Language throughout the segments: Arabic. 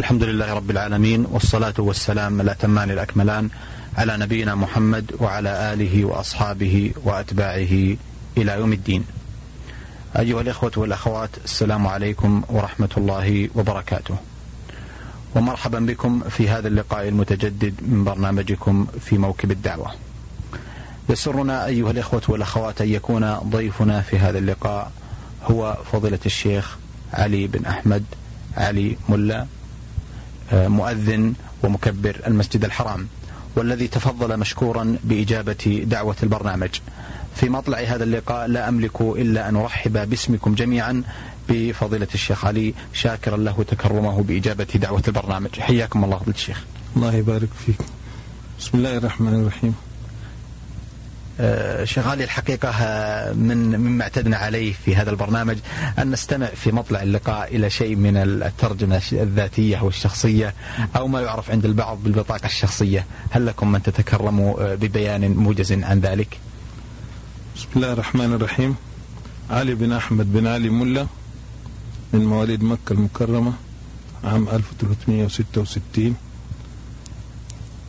الحمد لله رب العالمين والصلاة والسلام الأتمان الأكملان على نبينا محمد وعلى آله وأصحابه وأتباعه إلى يوم الدين. أيها الإخوة والأخوات السلام عليكم ورحمة الله وبركاته. ومرحبا بكم في هذا اللقاء المتجدد من برنامجكم في موكب الدعوة. يسرنا أيها الإخوة والأخوات أن يكون ضيفنا في هذا اللقاء هو فضيلة الشيخ علي بن أحمد علي ملا. مؤذن ومكبر المسجد الحرام والذي تفضل مشكورا بإجابة دعوة البرنامج. في مطلع هذا اللقاء لا أملك إلا أن أرحب باسمكم جميعا بفضيلة الشيخ علي شاكرا له تكرمه بإجابة دعوة البرنامج. حياكم الله فضيلة الشيخ. الله يبارك فيك. بسم الله الرحمن الرحيم. آه، شيخ علي الحقيقة آه، من مما اعتدنا عليه في هذا البرنامج أن نستمع في مطلع اللقاء إلى شيء من الترجمة الذاتية أو الشخصية أو ما يعرف عند البعض بالبطاقة الشخصية. هل لكم من تتكرموا آه، ببيان موجز عن ذلك؟ بسم الله الرحمن الرحيم. علي بن أحمد بن علي ملا من مواليد مكة المكرمة عام 1366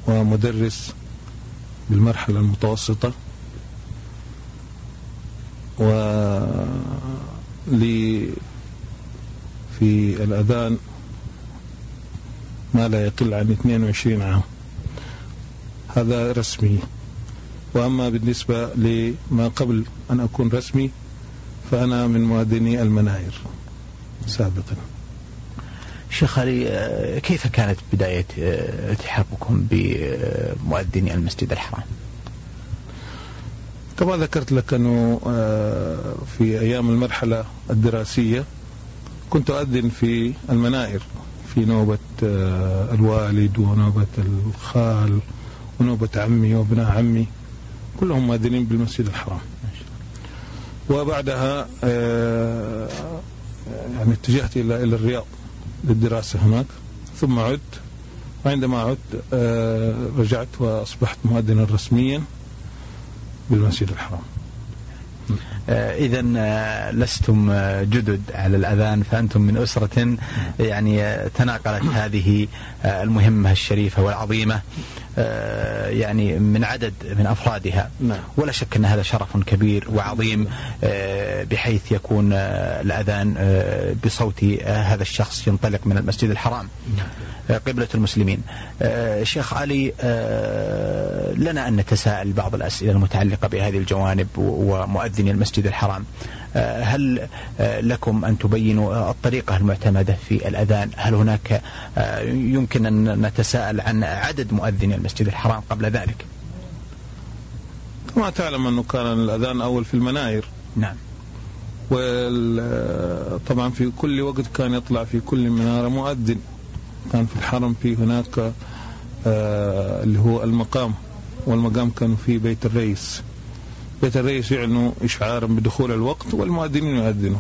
ومدرس بالمرحلة المتوسطة. ولي في الأذان ما لا يقل عن 22 عام. هذا رسمي. وأما بالنسبة لما قبل أن أكون رسمي فأنا من مؤذني المناير سابقا. شيخ علي كيف كانت بداية آه، التحاقكم بمؤذني المسجد الحرام؟ كما ذكرت لك أنه آه، في أيام المرحلة الدراسية كنت أؤذن في المنائر في نوبة آه، الوالد ونوبة الخال ونوبة عمي وابناء عمي كلهم مؤذنين بالمسجد الحرام. وبعدها آه، يعني اتجهت إلى إلى الرياض للدراسة هناك. ثم عدت وعندما عدت رجعت وأصبحت مؤذنا رسميا. بالمسجد الحرام. آه، إذا آه، لستم آه، جدد على الأذان فأنتم من أسرة يعني تناقلت هذه المهمة الشريفة والعظيمة. يعني من عدد من أفرادها نعم. ولا شك أن هذا شرف كبير وعظيم بحيث يكون الأذان بصوت هذا الشخص ينطلق من المسجد الحرام نعم. قبلة المسلمين آه، شيخ علي آه، لنا أن نتساءل بعض الأسئلة المتعلقة بهذه الجوانب ومؤذني المسجد الحرام آه، هل لكم أن تبينوا الطريقة المعتمدة في الأذان؟ هل هناك يمكن أن نتساءل عن عدد مؤذني المسجد الحرام قبل ذلك؟ كما تعلم أنه كان الأذان أول في المناير نعم. وطبعا في كل وقت كان يطلع في كل منارة مؤذن. كان في الحرم في هناك آه اللي هو المقام. والمقام كان في بيت الرئيس. بيت الرئيس يعلنوا إشعارا بدخول الوقت والمؤذنين يؤذنوا.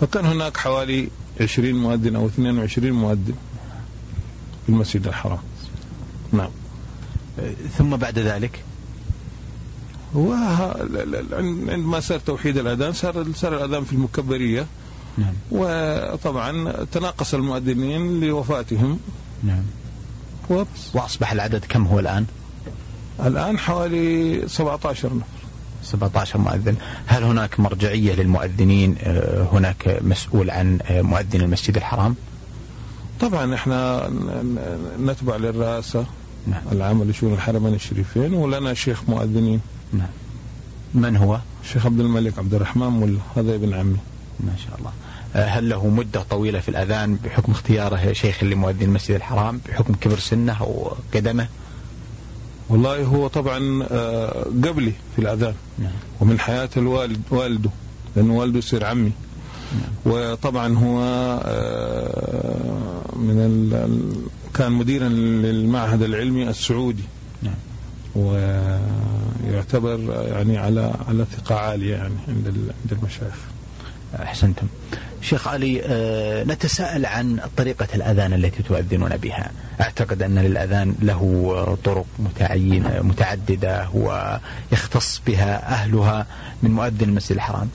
فكان هناك حوالي 20 مؤذن أو 22 مؤذن في المسجد الحرام. نعم. ثم بعد ذلك؟ عندما صار توحيد الأذان صار صار الأذان في المكبرية. نعم. وطبعا تناقص المؤذنين لوفاتهم. نعم. وأصبح العدد كم هو الآن؟ الآن حوالي 17 نفر. 17 مؤذن. هل هناك مرجعية للمؤذنين؟ آه، هناك مسؤول عن آه، مؤذن المسجد الحرام؟ طبعا إحنا نتبع للرئاسة نعم. العامة لشؤون الحرمين الشريفين ولنا شيخ مؤذنين. نعم. من هو؟ الشيخ عبد الملك عبد الرحمن ملا هذا ابن عمي. ما شاء الله. آه، هل له مدة طويلة في الأذان بحكم اختياره شيخ لمؤذن المسجد الحرام بحكم كبر سنه أو قدمه والله هو طبعا آه، قبلي في الأذان نعم. ومن حياة الوالد والده لأنه والده يصير عمي نعم. وطبعا هو آه، من ال... كان مديرا للمعهد العلمي السعودي نعم. ويعتبر يعني على على ثقة عالية يعني عند عند المشايخ أحسنتم شيخ علي آه، نتساءل عن طريقة الأذان التي تؤذنون بها. أعتقد أن للأذان له طرق متعينة متعددة ويختص بها أهلها من مؤذن المسجد الحرام.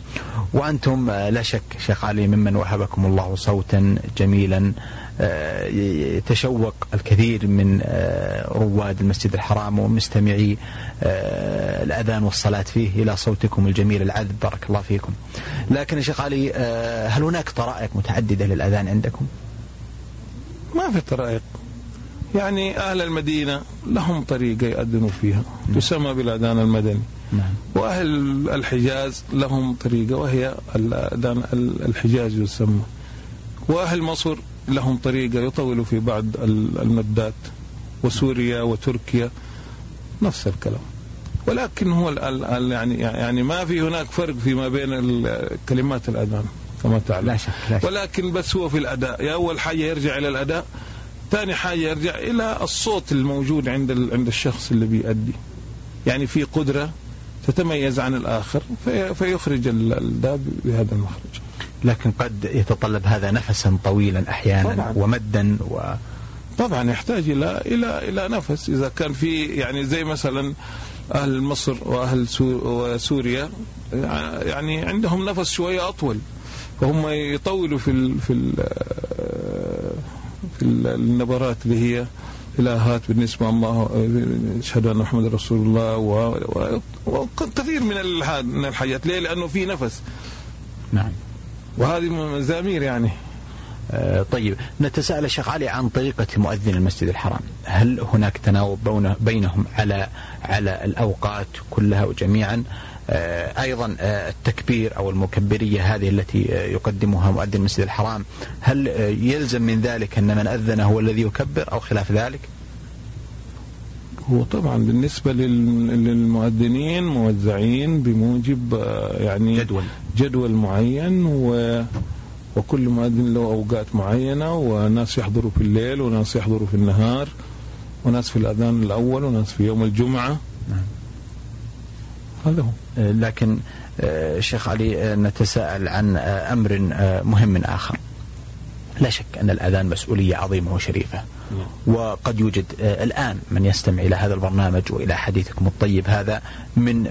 وأنتم آه، لا شك شيخ علي ممن وهبكم الله صوتا جميلا يتشوق الكثير من رواد المسجد الحرام ومستمعي الأذان والصلاة فيه إلى صوتكم الجميل العذب. بارك الله فيكم. لكن يا شيخ علي هل هناك طرائق متعددة للأذان عندكم؟ ما في طرائق. يعني أهل المدينة لهم طريقة يأذنوا فيها. تسمى بالأذان المدني. نعم. وأهل الحجاز لهم طريقة وهي الأذان الحجاز يسمى. وأهل مصر لهم طريقة يطولوا في بعض المدات وسوريا وتركيا نفس الكلام. ولكن هو يعني يعني ما في هناك فرق فيما بين كلمات الأذان كما تعلم. لا شك لا شك. ولكن بس هو في الأداء. يا أول حاجة يرجع إلى الأداء ثاني حاجة يرجع إلى الصوت الموجود عند عند الشخص اللي بيأدي. يعني في قدرة تتميز عن الآخر في فيخرج الداب بهذا المخرج. لكن قد يتطلب هذا نفسا طويلا أحيانا طبعا. ومدا و طبعا يحتاج إلى إلى إلى نفس. إذا كان في يعني زي مثلا أهل مصر وأهل سوريا يعني عندهم نفس شوية أطول. فهم يطولوا في ال في ال في النبرات اللي هي إلهات بالنسبة الله أشهد أن محمد رسول الله وكثير من من الحاجات. ليه؟ لأنه في نفس. نعم. وهذه مزامير يعني. آه طيب نتساءل الشيخ علي عن طريقة مؤذن المسجد الحرام. هل هناك تناوب بينهم على على الأوقات كلها وجميعا؟ آه، أيضا آه، التكبير أو المكبرية هذه التي يقدمها مؤذن المسجد الحرام هل يلزم من ذلك أن من أذن هو الذي يكبر أو خلاف ذلك؟ هو طبعا بالنسبة للمؤذنين موزعين بموجب يعني جدول جدول معين و وكل مؤذن له أوقات معينة وناس يحضروا في الليل وناس يحضروا في النهار وناس في الأذان الأول وناس في يوم الجمعة نعم. هذا هو لكن آه، شيخ علي آه، نتساءل عن آه، أمر مهم آخر لا شك أن الأذان مسؤولية عظيمة وشريفة. وقد يوجد الآن من يستمع إلى هذا البرنامج وإلى حديثكم الطيب هذا من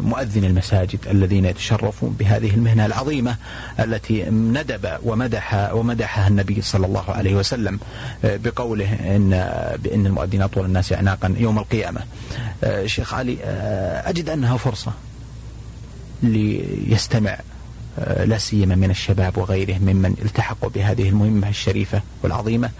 مؤذن المساجد الذين يتشرفون بهذه المهنة العظيمة التي ندب ومدح ومدحها النبي صلى الله عليه وسلم بقوله إن بأن المؤذن أطول الناس أعناقا يوم القيامة. شيخ علي أجد أنها فرصة ليستمع آه، لا سيما من الشباب وغيره ممن التحقوا بهذه المهمة الشريفة والعظيمة.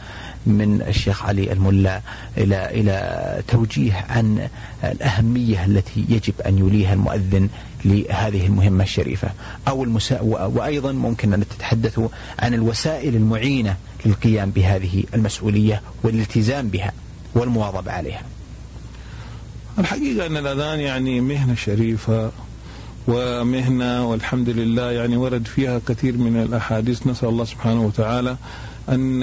من الشيخ علي الملا إلى إلى توجيه عن الأهمية التي يجب أن يوليها المؤذن لهذه المهمة الشريفة. أو المسا... وأيضا ممكن أن تتحدثوا عن الوسائل المعينة للقيام بهذه المسؤولية والالتزام بها والمواظبة عليها. الحقيقة أن الأذان يعني مهنة شريفة ومهنة والحمد لله يعني ورد فيها كثير من الأحاديث. نسأل الله سبحانه وتعالى أن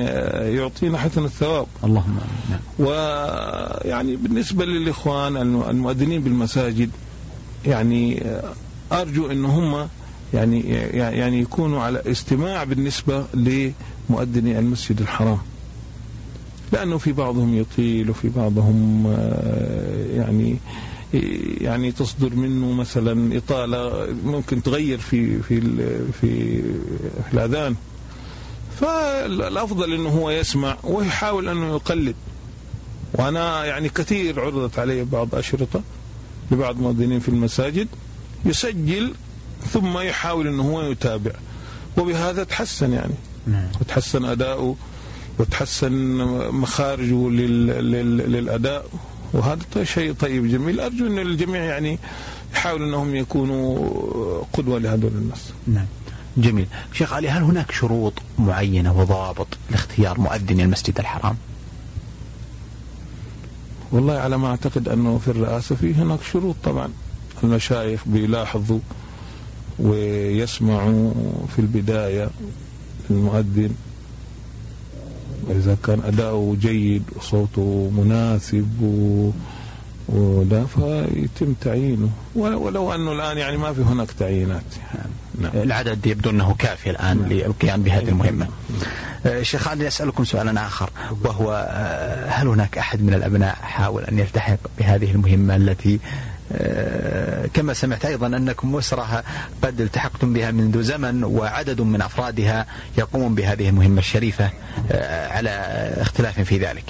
يعطينا حسن الثواب. اللهم آمين. ويعني بالنسبة للإخوان المؤذنين بالمساجد يعني أرجو أن هم يعني يعني يكونوا على استماع بالنسبة لمؤذني المسجد الحرام. لأنه في بعضهم يطيل وفي بعضهم يعني يعني تصدر منه مثلا إطالة ممكن تغير في في في, في الأذان. فالأفضل أنه هو يسمع ويحاول أنه يقلد. وأنا يعني كثير عرضت علي بعض أشرطة لبعض المؤذنين في المساجد يسجل ثم يحاول أنه هو يتابع. وبهذا تحسن يعني. نعم. وتحسن أداؤه وتحسن مخارجه للأداء. وهذا طيب شيء طيب جميل. أرجو أن الجميع يعني يحاول أنهم يكونوا قدوة لهذول الناس. نعم. جميل. شيخ علي هل هناك شروط معينة وضوابط لاختيار مؤذن المسجد الحرام؟ والله على ما أعتقد أنه في الرئاسة في هناك شروط طبعا. المشايخ بيلاحظوا ويسمعوا في البداية المؤذن. إذا كان أداؤه جيد وصوته مناسب و وده فيتم تعيينه. ولو أنه الآن يعني ما في هناك تعيينات. نعم. العدد يبدو أنه كافي الآن نعم. للقيام بهذه المهمة. نعم. شيخ خالد أسألكم سؤالا آخر وهو آه، هل هناك أحد من الأبناء حاول أن يلتحق بهذه المهمة التي كما سمعت أيضا أنكم أسرة قد التحقتم بها منذ زمن وعدد من أفرادها يقومون بهذه المهمة الشريفة على اختلاف في ذلك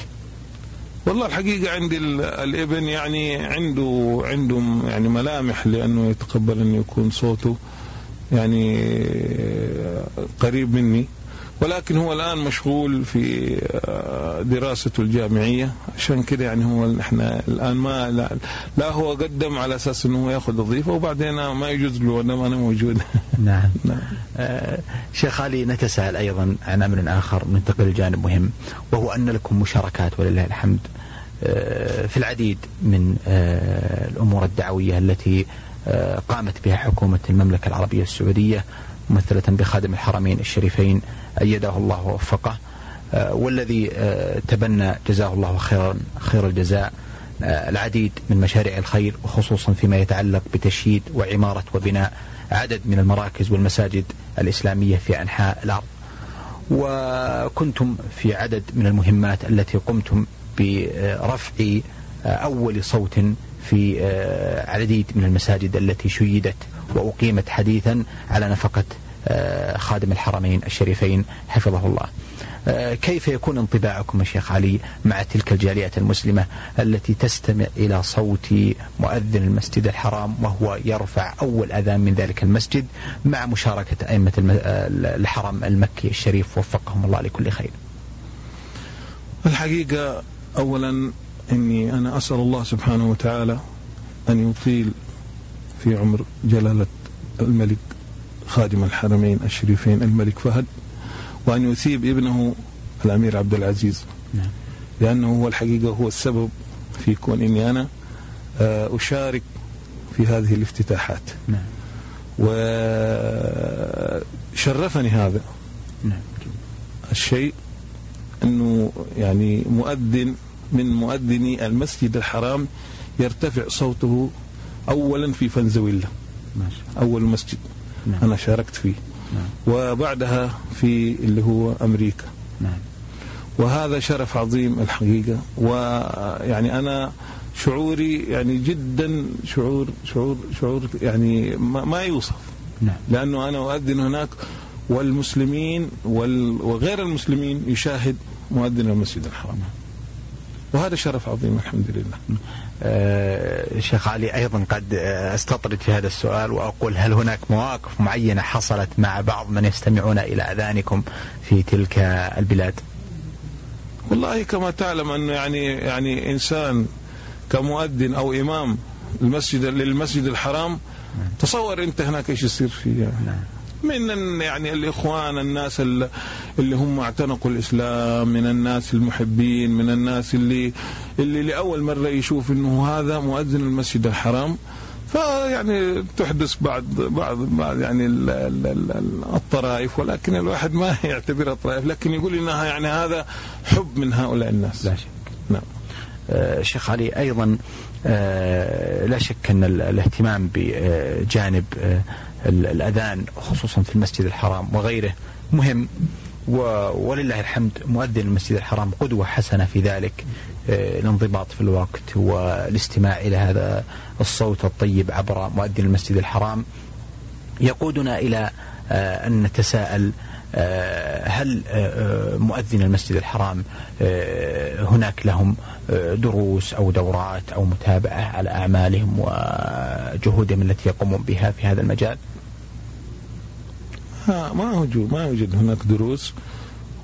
والله الحقيقة عندي الابن يعني عنده عنده يعني ملامح لأنه يتقبل أن يكون صوته يعني قريب مني ولكن هو الآن مشغول في آه، دراسته الجامعية. عشان كده يعني هو إحنا الآن ما لا, لا هو قدم على أساس أنه هو يأخذ وظيفة وبعدين ما يجوز له أنا أنا موجود. نعم, نعم. آه شيخ علي نتساءل أيضا عن أمر آخر ننتقل لجانب مهم وهو أن لكم مشاركات ولله الحمد آه في العديد من آه الأمور الدعوية التي قامت بها حكومة المملكة العربية السعودية ممثلة بخادم الحرمين الشريفين أيده الله ووفقه. آه، والذي آه، تبنى جزاه الله خيرا خير الجزاء. آه، العديد من مشاريع الخير وخصوصا فيما يتعلق بتشييد وعمارة وبناء عدد من المراكز والمساجد الإسلامية في أنحاء الأرض. وكنتم في عدد من المهمات التي قمتم برفع أول صوت في العديد من المساجد التي شيدت وأقيمت حديثا على نفقة آه، خادم الحرمين الشريفين حفظه الله. آه، كيف يكون انطباعكم يا شيخ علي مع تلك الجاليات المسلمة التي تستمع إلى صوت مؤذن المسجد الحرام وهو يرفع أول أذان من ذلك المسجد مع مشاركة أئمة آه، الحرم المكي الشريف وفقهم الله لكل خير؟ الحقيقة أولا أني أنا أسأل الله سبحانه وتعالى أن يطيل في عمر جلالة الملك خادم الحرمين الشريفين الملك فهد وأن يثيب ابنه الأمير عبد العزيز نعم. لأنه هو الحقيقة هو السبب في كون إني أنا آه، أشارك في هذه الافتتاحات نعم. وشرفني هذا نعم. الشيء أنه يعني مؤذن من مؤذني المسجد الحرام يرتفع صوته أولا في فنزويلا أول مسجد نعم. أنا شاركت فيه نعم. وبعدها في اللي هو أمريكا نعم. وهذا شرف عظيم الحقيقة ويعني أنا شعوري يعني جدا شعور شعور شعور يعني ما, ما يوصف نعم. لأنه أنا أؤذن هناك والمسلمين وغير المسلمين يشاهد مؤذن المسجد الحرام نعم. وهذا شرف عظيم الحمد لله. آه شيخ علي أيضا قد آه، أستطرد في هذا السؤال وأقول هل هناك مواقف معينة حصلت مع بعض من يستمعون إلى أذانكم في تلك البلاد؟ والله كما تعلم أنه يعني يعني إنسان كمؤذن أو إمام المسجد للمسجد الحرام تصور أنت هناك إيش يصير فيه. يعني. من يعني الإخوان الناس اللي هم اعتنقوا الإسلام من الناس المحبين من الناس اللي اللي لأول مرة يشوف إنه هذا مؤذن المسجد الحرام. فيعني تحدث بعض بعض بعض يعني الطرائف ولكن الواحد ما يعتبرها طرائف لكن يقول إنها يعني هذا حب من هؤلاء الناس. لا شك. نعم. آه شيخ علي أيضا آه لا شك أن الاهتمام بجانب آه الأذان خصوصا في المسجد الحرام وغيره. مهم. ولله الحمد مؤذن المسجد الحرام قدوة حسنة في ذلك آه، الانضباط في الوقت والاستماع إلى هذا الصوت الطيب عبر مؤذن المسجد الحرام. يقودنا إلى آه، أن نتساءل هل مؤذن المسجد الحرام هناك لهم دروس أو دورات أو متابعة على أعمالهم وجهودهم التي يقومون بها في هذا المجال؟ ما وجود ما يوجد هناك دروس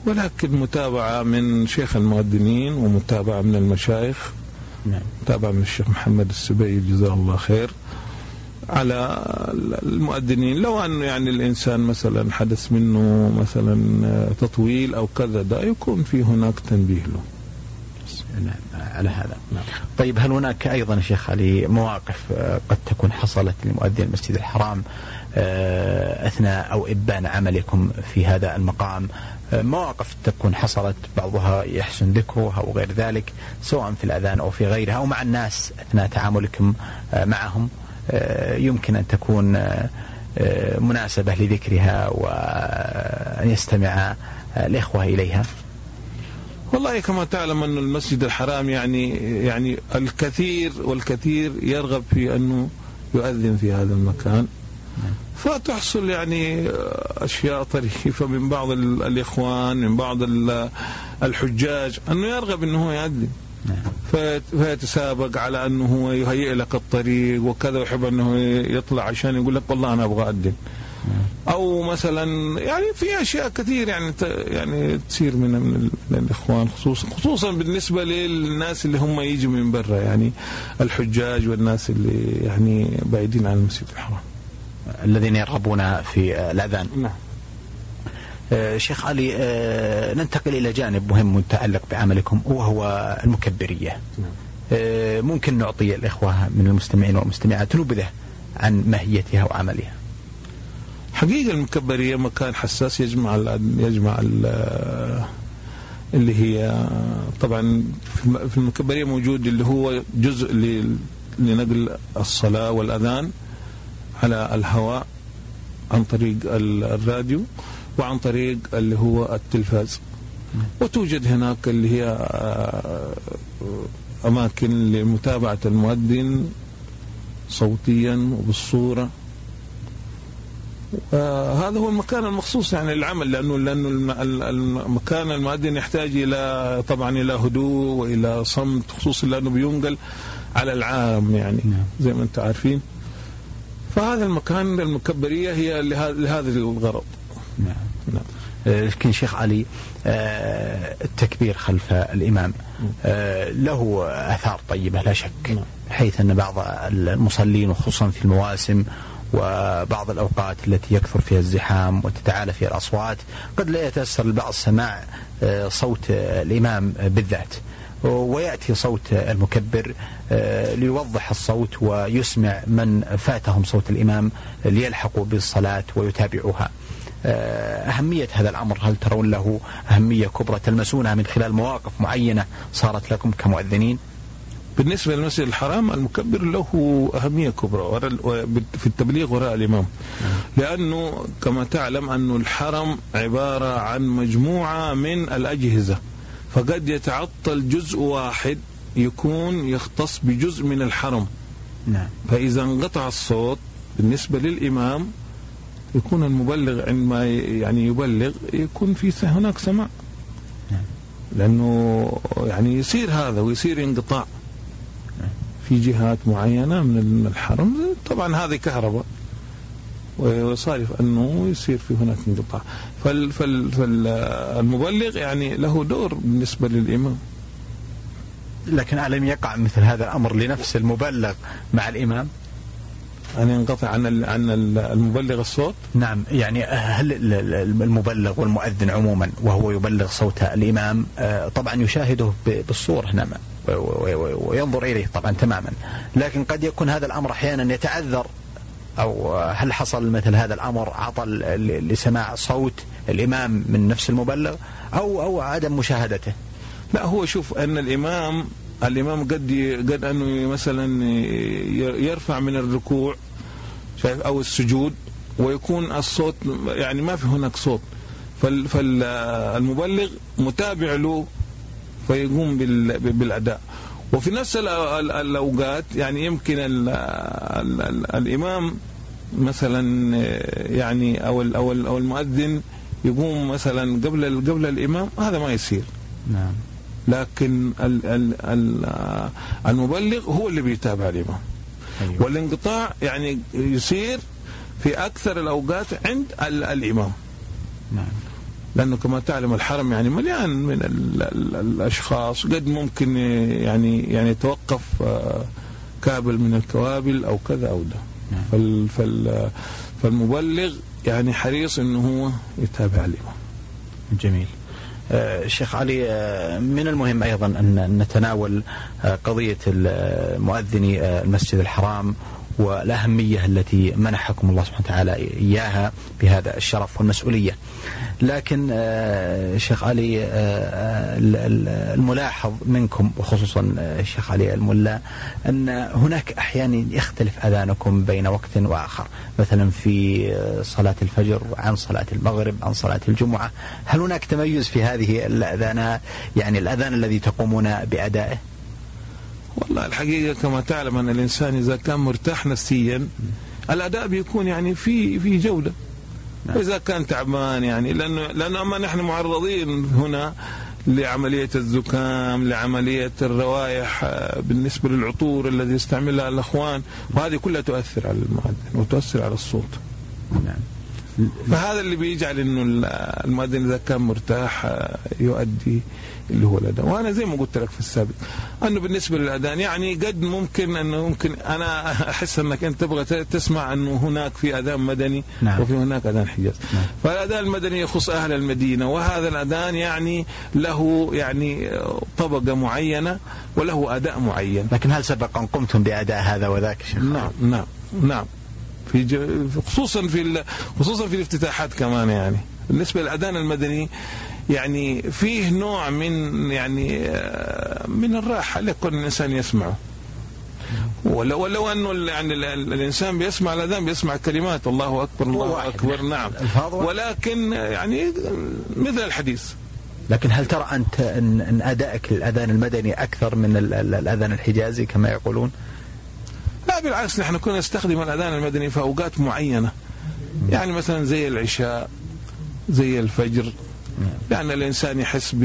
ولكن متابعة من شيخ المؤذنين ومتابعة من المشايخ نعم. متابعة من الشيخ محمد السبيعي جزاه الله خير على المؤذنين. لو أن يعني الإنسان مثلا حدث منه مثلا تطويل أو كذا ده يكون في هناك تنبيه له. نعم على هذا. نعم. طيب هل هناك أيضا شيخ علي مواقف قد تكون حصلت لمؤذن المسجد الحرام آه، أثناء أو إبان عملكم في هذا المقام؟ آه، مواقف تكون حصلت بعضها يحسن ذكرها أو غير ذلك سواء في الأذان أو في غيرها أو مع الناس أثناء تعاملكم آه، معهم؟ يمكن أن تكون مناسبة لذكرها وأن يستمع الإخوة إليها. والله كما تعلم أن المسجد الحرام يعني يعني الكثير والكثير يرغب في أنه يؤذن في هذا المكان. فتحصل يعني أشياء طريفة من بعض الإخوان من بعض الحجاج أنه يرغب أنه يؤذن. فيتسابق على أنه هو يهيئ لك الطريق وكذا ويحب أنه يطلع عشان يقول لك والله أنا أبغى أؤذن أو مثلا يعني في أشياء كثير يعني يعني تصير من من, الإخوان خصوصا خصوصا بالنسبة للناس اللي هم يجوا من برا يعني الحجاج والناس اللي يعني بعيدين عن المسجد الحرام. الذين يرغبون في الأذان. نعم. شيخ علي آه ننتقل إلى جانب مهم متعلق بعملكم وهو المكبرية. نعم. آه ممكن نعطي الإخوة من المستمعين والمستمعات نبذة عن ماهيتها وعملها. حقيقة المكبرية مكان حساس يجمع ال يجمع ال اللي هي طبعا في المكبرية موجود اللي هو جزء لنقل الصلاة والأذان على الهواء عن طريق الراديو. وعن طريق اللي هو التلفاز. وتوجد هناك اللي هي أماكن لمتابعة المؤذن صوتيا وبالصورة. آه هذا هو المكان المخصوص يعني للعمل لأنه لأنه المكان المؤذن يحتاج إلى طبعا إلى هدوء وإلى صمت خصوصا لأنه بينقل على العام يعني نعم. زي ما أنتم عارفين. فهذا المكان المكبرية هي لهذا الغرض. نعم. لكن شيخ علي آه التكبير خلف الإمام. آه له آثار طيبة لا شك نعم. حيث أن بعض المصلين وخصوصا في المواسم وبعض الأوقات التي يكثر فيها الزحام وتتعالى فيها الأصوات قد لا يتيسر البعض سماع آه صوت الإمام بالذات. ويأتي صوت المكبر ليوضح الصوت ويسمع من فاتهم صوت الإمام ليلحقوا بالصلاة ويتابعوها. أهمية هذا الأمر. هل ترون له أهمية كبرى تلمسونها من خلال مواقف معينة صارت لكم كمؤذنين؟ بالنسبة للمسجد الحرام المكبر له أهمية كبرى في التبليغ وراء الإمام. لأنه كما تعلم أن الحرم عبارة عن مجموعة من الأجهزة. فقد يتعطل جزء واحد يكون يختص بجزء من الحرم. نعم. فإذا انقطع الصوت بالنسبة للإمام يكون المبلغ عندما يعني يبلغ يكون في هناك سماع. لأنه يعني يصير هذا ويصير انقطاع في جهات معينة من الحرم. طبعا هذه كهرباء وصارف أنه يصير في هناك انقطاع. فال فال فالمبلغ يعني له دور بالنسبة للإمام. لكن ألم يقع مثل هذا الأمر لنفس المبلغ مع الإمام؟ أن ينقطع عن عن المبلغ الصوت؟ نعم يعني هل المبلغ والمؤذن عموما وهو يبلغ صوت الإمام طبعا يشاهده بالصورة نعم وينظر إليه طبعا تماما لكن قد يكون هذا الأمر أحيانا يتعذر أو هل حصل مثل هذا الأمر عطل لسماع صوت الإمام من نفس المبلغ أو أو عدم مشاهدته لا هو شوف أن الإمام الإمام قد قد أنه مثلا يرفع من الركوع شايف أو السجود ويكون الصوت يعني ما في هناك صوت. فالمبلغ متابع له فيقوم بالأداء. وفي نفس الأوقات يعني يمكن ال ال ال الإمام مثلا يعني أو أو أو المؤذن يقوم مثلا قبل قبل الإمام هذا ما يصير. نعم. لكن ال ال ال المبلغ هو اللي بيتابع الإمام. أيوة. والانقطاع يعني يصير في أكثر الأوقات عند الإمام. نعم. لأنه كما تعلم الحرم يعني مليان من ال ال الأشخاص. قد ممكن يعني يعني يتوقف كابل من الكوابل أو كذا أو ده. نعم. فال فال فالمبلغ يعني حريص إنه هو يتابع الإمام. جميل. آه شيخ علي آه من المهم أيضا أن نتناول آه قضية مؤذني المسجد الحرام والأهمية التي منحكم الله سبحانه وتعالى إياها بهذا الشرف والمسؤولية. لكن آه، شيخ علي آه، الملاحظ منكم وخصوصا الشيخ علي الملا أن هناك أحيانا يختلف أذانكم بين وقت وآخر. مثلا في صلاة الفجر عن صلاة المغرب عن صلاة الجمعة. هل هناك تميز في هذه الأذان يعني الأذان الذي تقومون بأدائه؟ والله الحقيقة كما تعلم أن الإنسان إذا كان مرتاح نفسيا الأداء بيكون يعني في في جودة نعم. وإذا كان تعبان يعني لأنه لأنه أما نحن معرضين هنا لعملية الزكام لعملية الروائح آه، بالنسبة للعطور الذي يستعملها الأخوان وهذه كلها تؤثر على المؤذن وتؤثر على الصوت نعم. فهذا اللي بيجعل إنه المؤذن إذا كان مرتاح آه، يؤدي اللي هو الأذان. وأنا زي ما قلت لك في السابق أنه بالنسبة للأذان يعني قد ممكن أنه ممكن أنا أحس أنك أنت تبغى تسمع أنه هناك في أذان مدني نعم. وفي هناك أذان حجاز. نعم. فالأذان المدني يخص أهل المدينة وهذا الأذان يعني له يعني طبقة معينة وله أداء معين. لكن هل سبق أن قمتم بأداء هذا وذاك شيخ؟ نعم نعم نعم. في خصوصا في خصوصا في الافتتاحات كمان يعني. بالنسبة للأذان المدني يعني فيه نوع من يعني آه، من الراحة لكل الإنسان يسمعه. ولو ولو أنه يعني الإنسان بيسمع الاذان بيسمع كلمات. الله أكبر الله أكبر. نعم. ولكن يعني مثل الحديث. لكن هل ترى أنت أن, أدائك للأذان المدني أكثر من الأذان الحجازي كما يقولون؟ لا بالعكس نحن كنا نستخدم الأذان المدني في أوقات معينة. يعني مثلا زي العشاء زي الفجر. لأن الإنسان يحس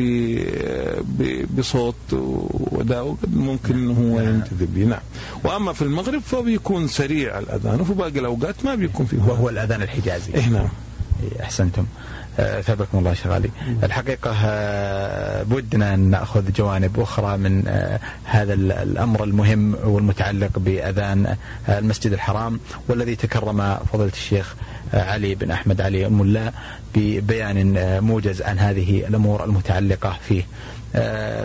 بصوت وداء ممكن أنه هو نعم. ينتذب به. نعم. وأما في المغرب فبيكون سريع الأذان وفي باقي الأوقات ما بيكون فيه وهو الأذان الحجازي. إيه نعم. إيه، أحسنتم. ثابكم الله شيخ علي. الحقيقة آه، بودنا أن نأخذ جوانب أخرى من آه، هذا الأمر المهم والمتعلق بأذان آه، المسجد الحرام والذي تكرم فضيلة الشيخ علي بن أحمد علي الملا ببيان موجز عن هذه الأمور المتعلقة فيه. آه،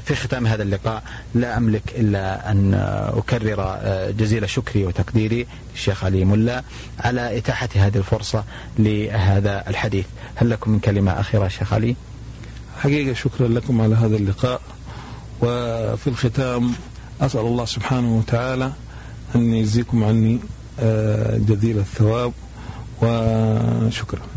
في ختام هذا اللقاء لا أملك إلا أن أكرر آه، جزيل شكري وتقديري للشيخ علي ملا على إتاحة هذه الفرصة لهذا الحديث. هل لكم من كلمة أخيرة شيخ علي؟ حقيقة شكرا لكم على هذا اللقاء. وفي الختام أسأل الله سبحانه وتعالى أن يجزيكم عني آه، جزيل الثواب. وشكرا.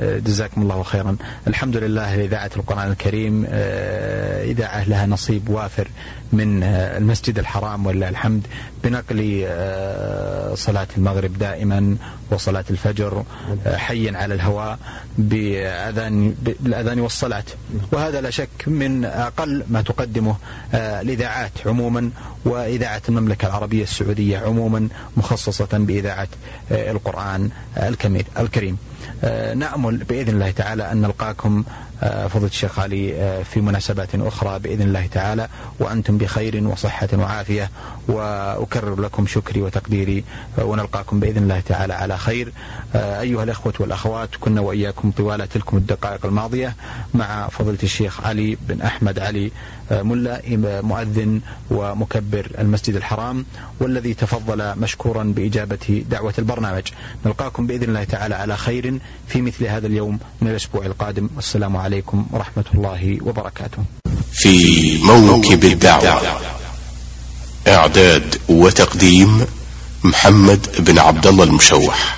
جزاكم الله خيرا. الحمد لله لإذاعة القرآن الكريم آه، إذاعة لها نصيب وافر من آه، المسجد الحرام ولله الحمد. بنقل آه، صلاة المغرب دائما وصلاة الفجر حيا على الهواء بأذان بالأذان والصلاة. وهذا لا شك من أقل ما تقدمه الإذاعات عموما وإذاعة المملكة العربية السعودية عموما مخصصة بإذاعة القرآن الكريم. نأمل بإذن الله تعالى أن نلقاكم آه، فضيلة الشيخ علي آه، في مناسبات أخرى بإذن الله تعالى وأنتم بخير وصحة وعافية وأكرر لكم شكري وتقديري ونلقاكم بإذن الله تعالى على خير. أيها الأخوة والأخوات كنا وإياكم طوال تلكم الدقائق الماضية مع فضيلة الشيخ علي بن أحمد علي ملا مؤذن ومكبر المسجد الحرام والذي تفضل مشكورا بإجابة دعوة البرنامج. نلقاكم بإذن الله تعالى على خير في مثل هذا اليوم من الأسبوع القادم. والسلام عليكم ورحمة الله وبركاته. في موكب الدعوة إعداد وتقديم محمد بن عبد الله المشوح.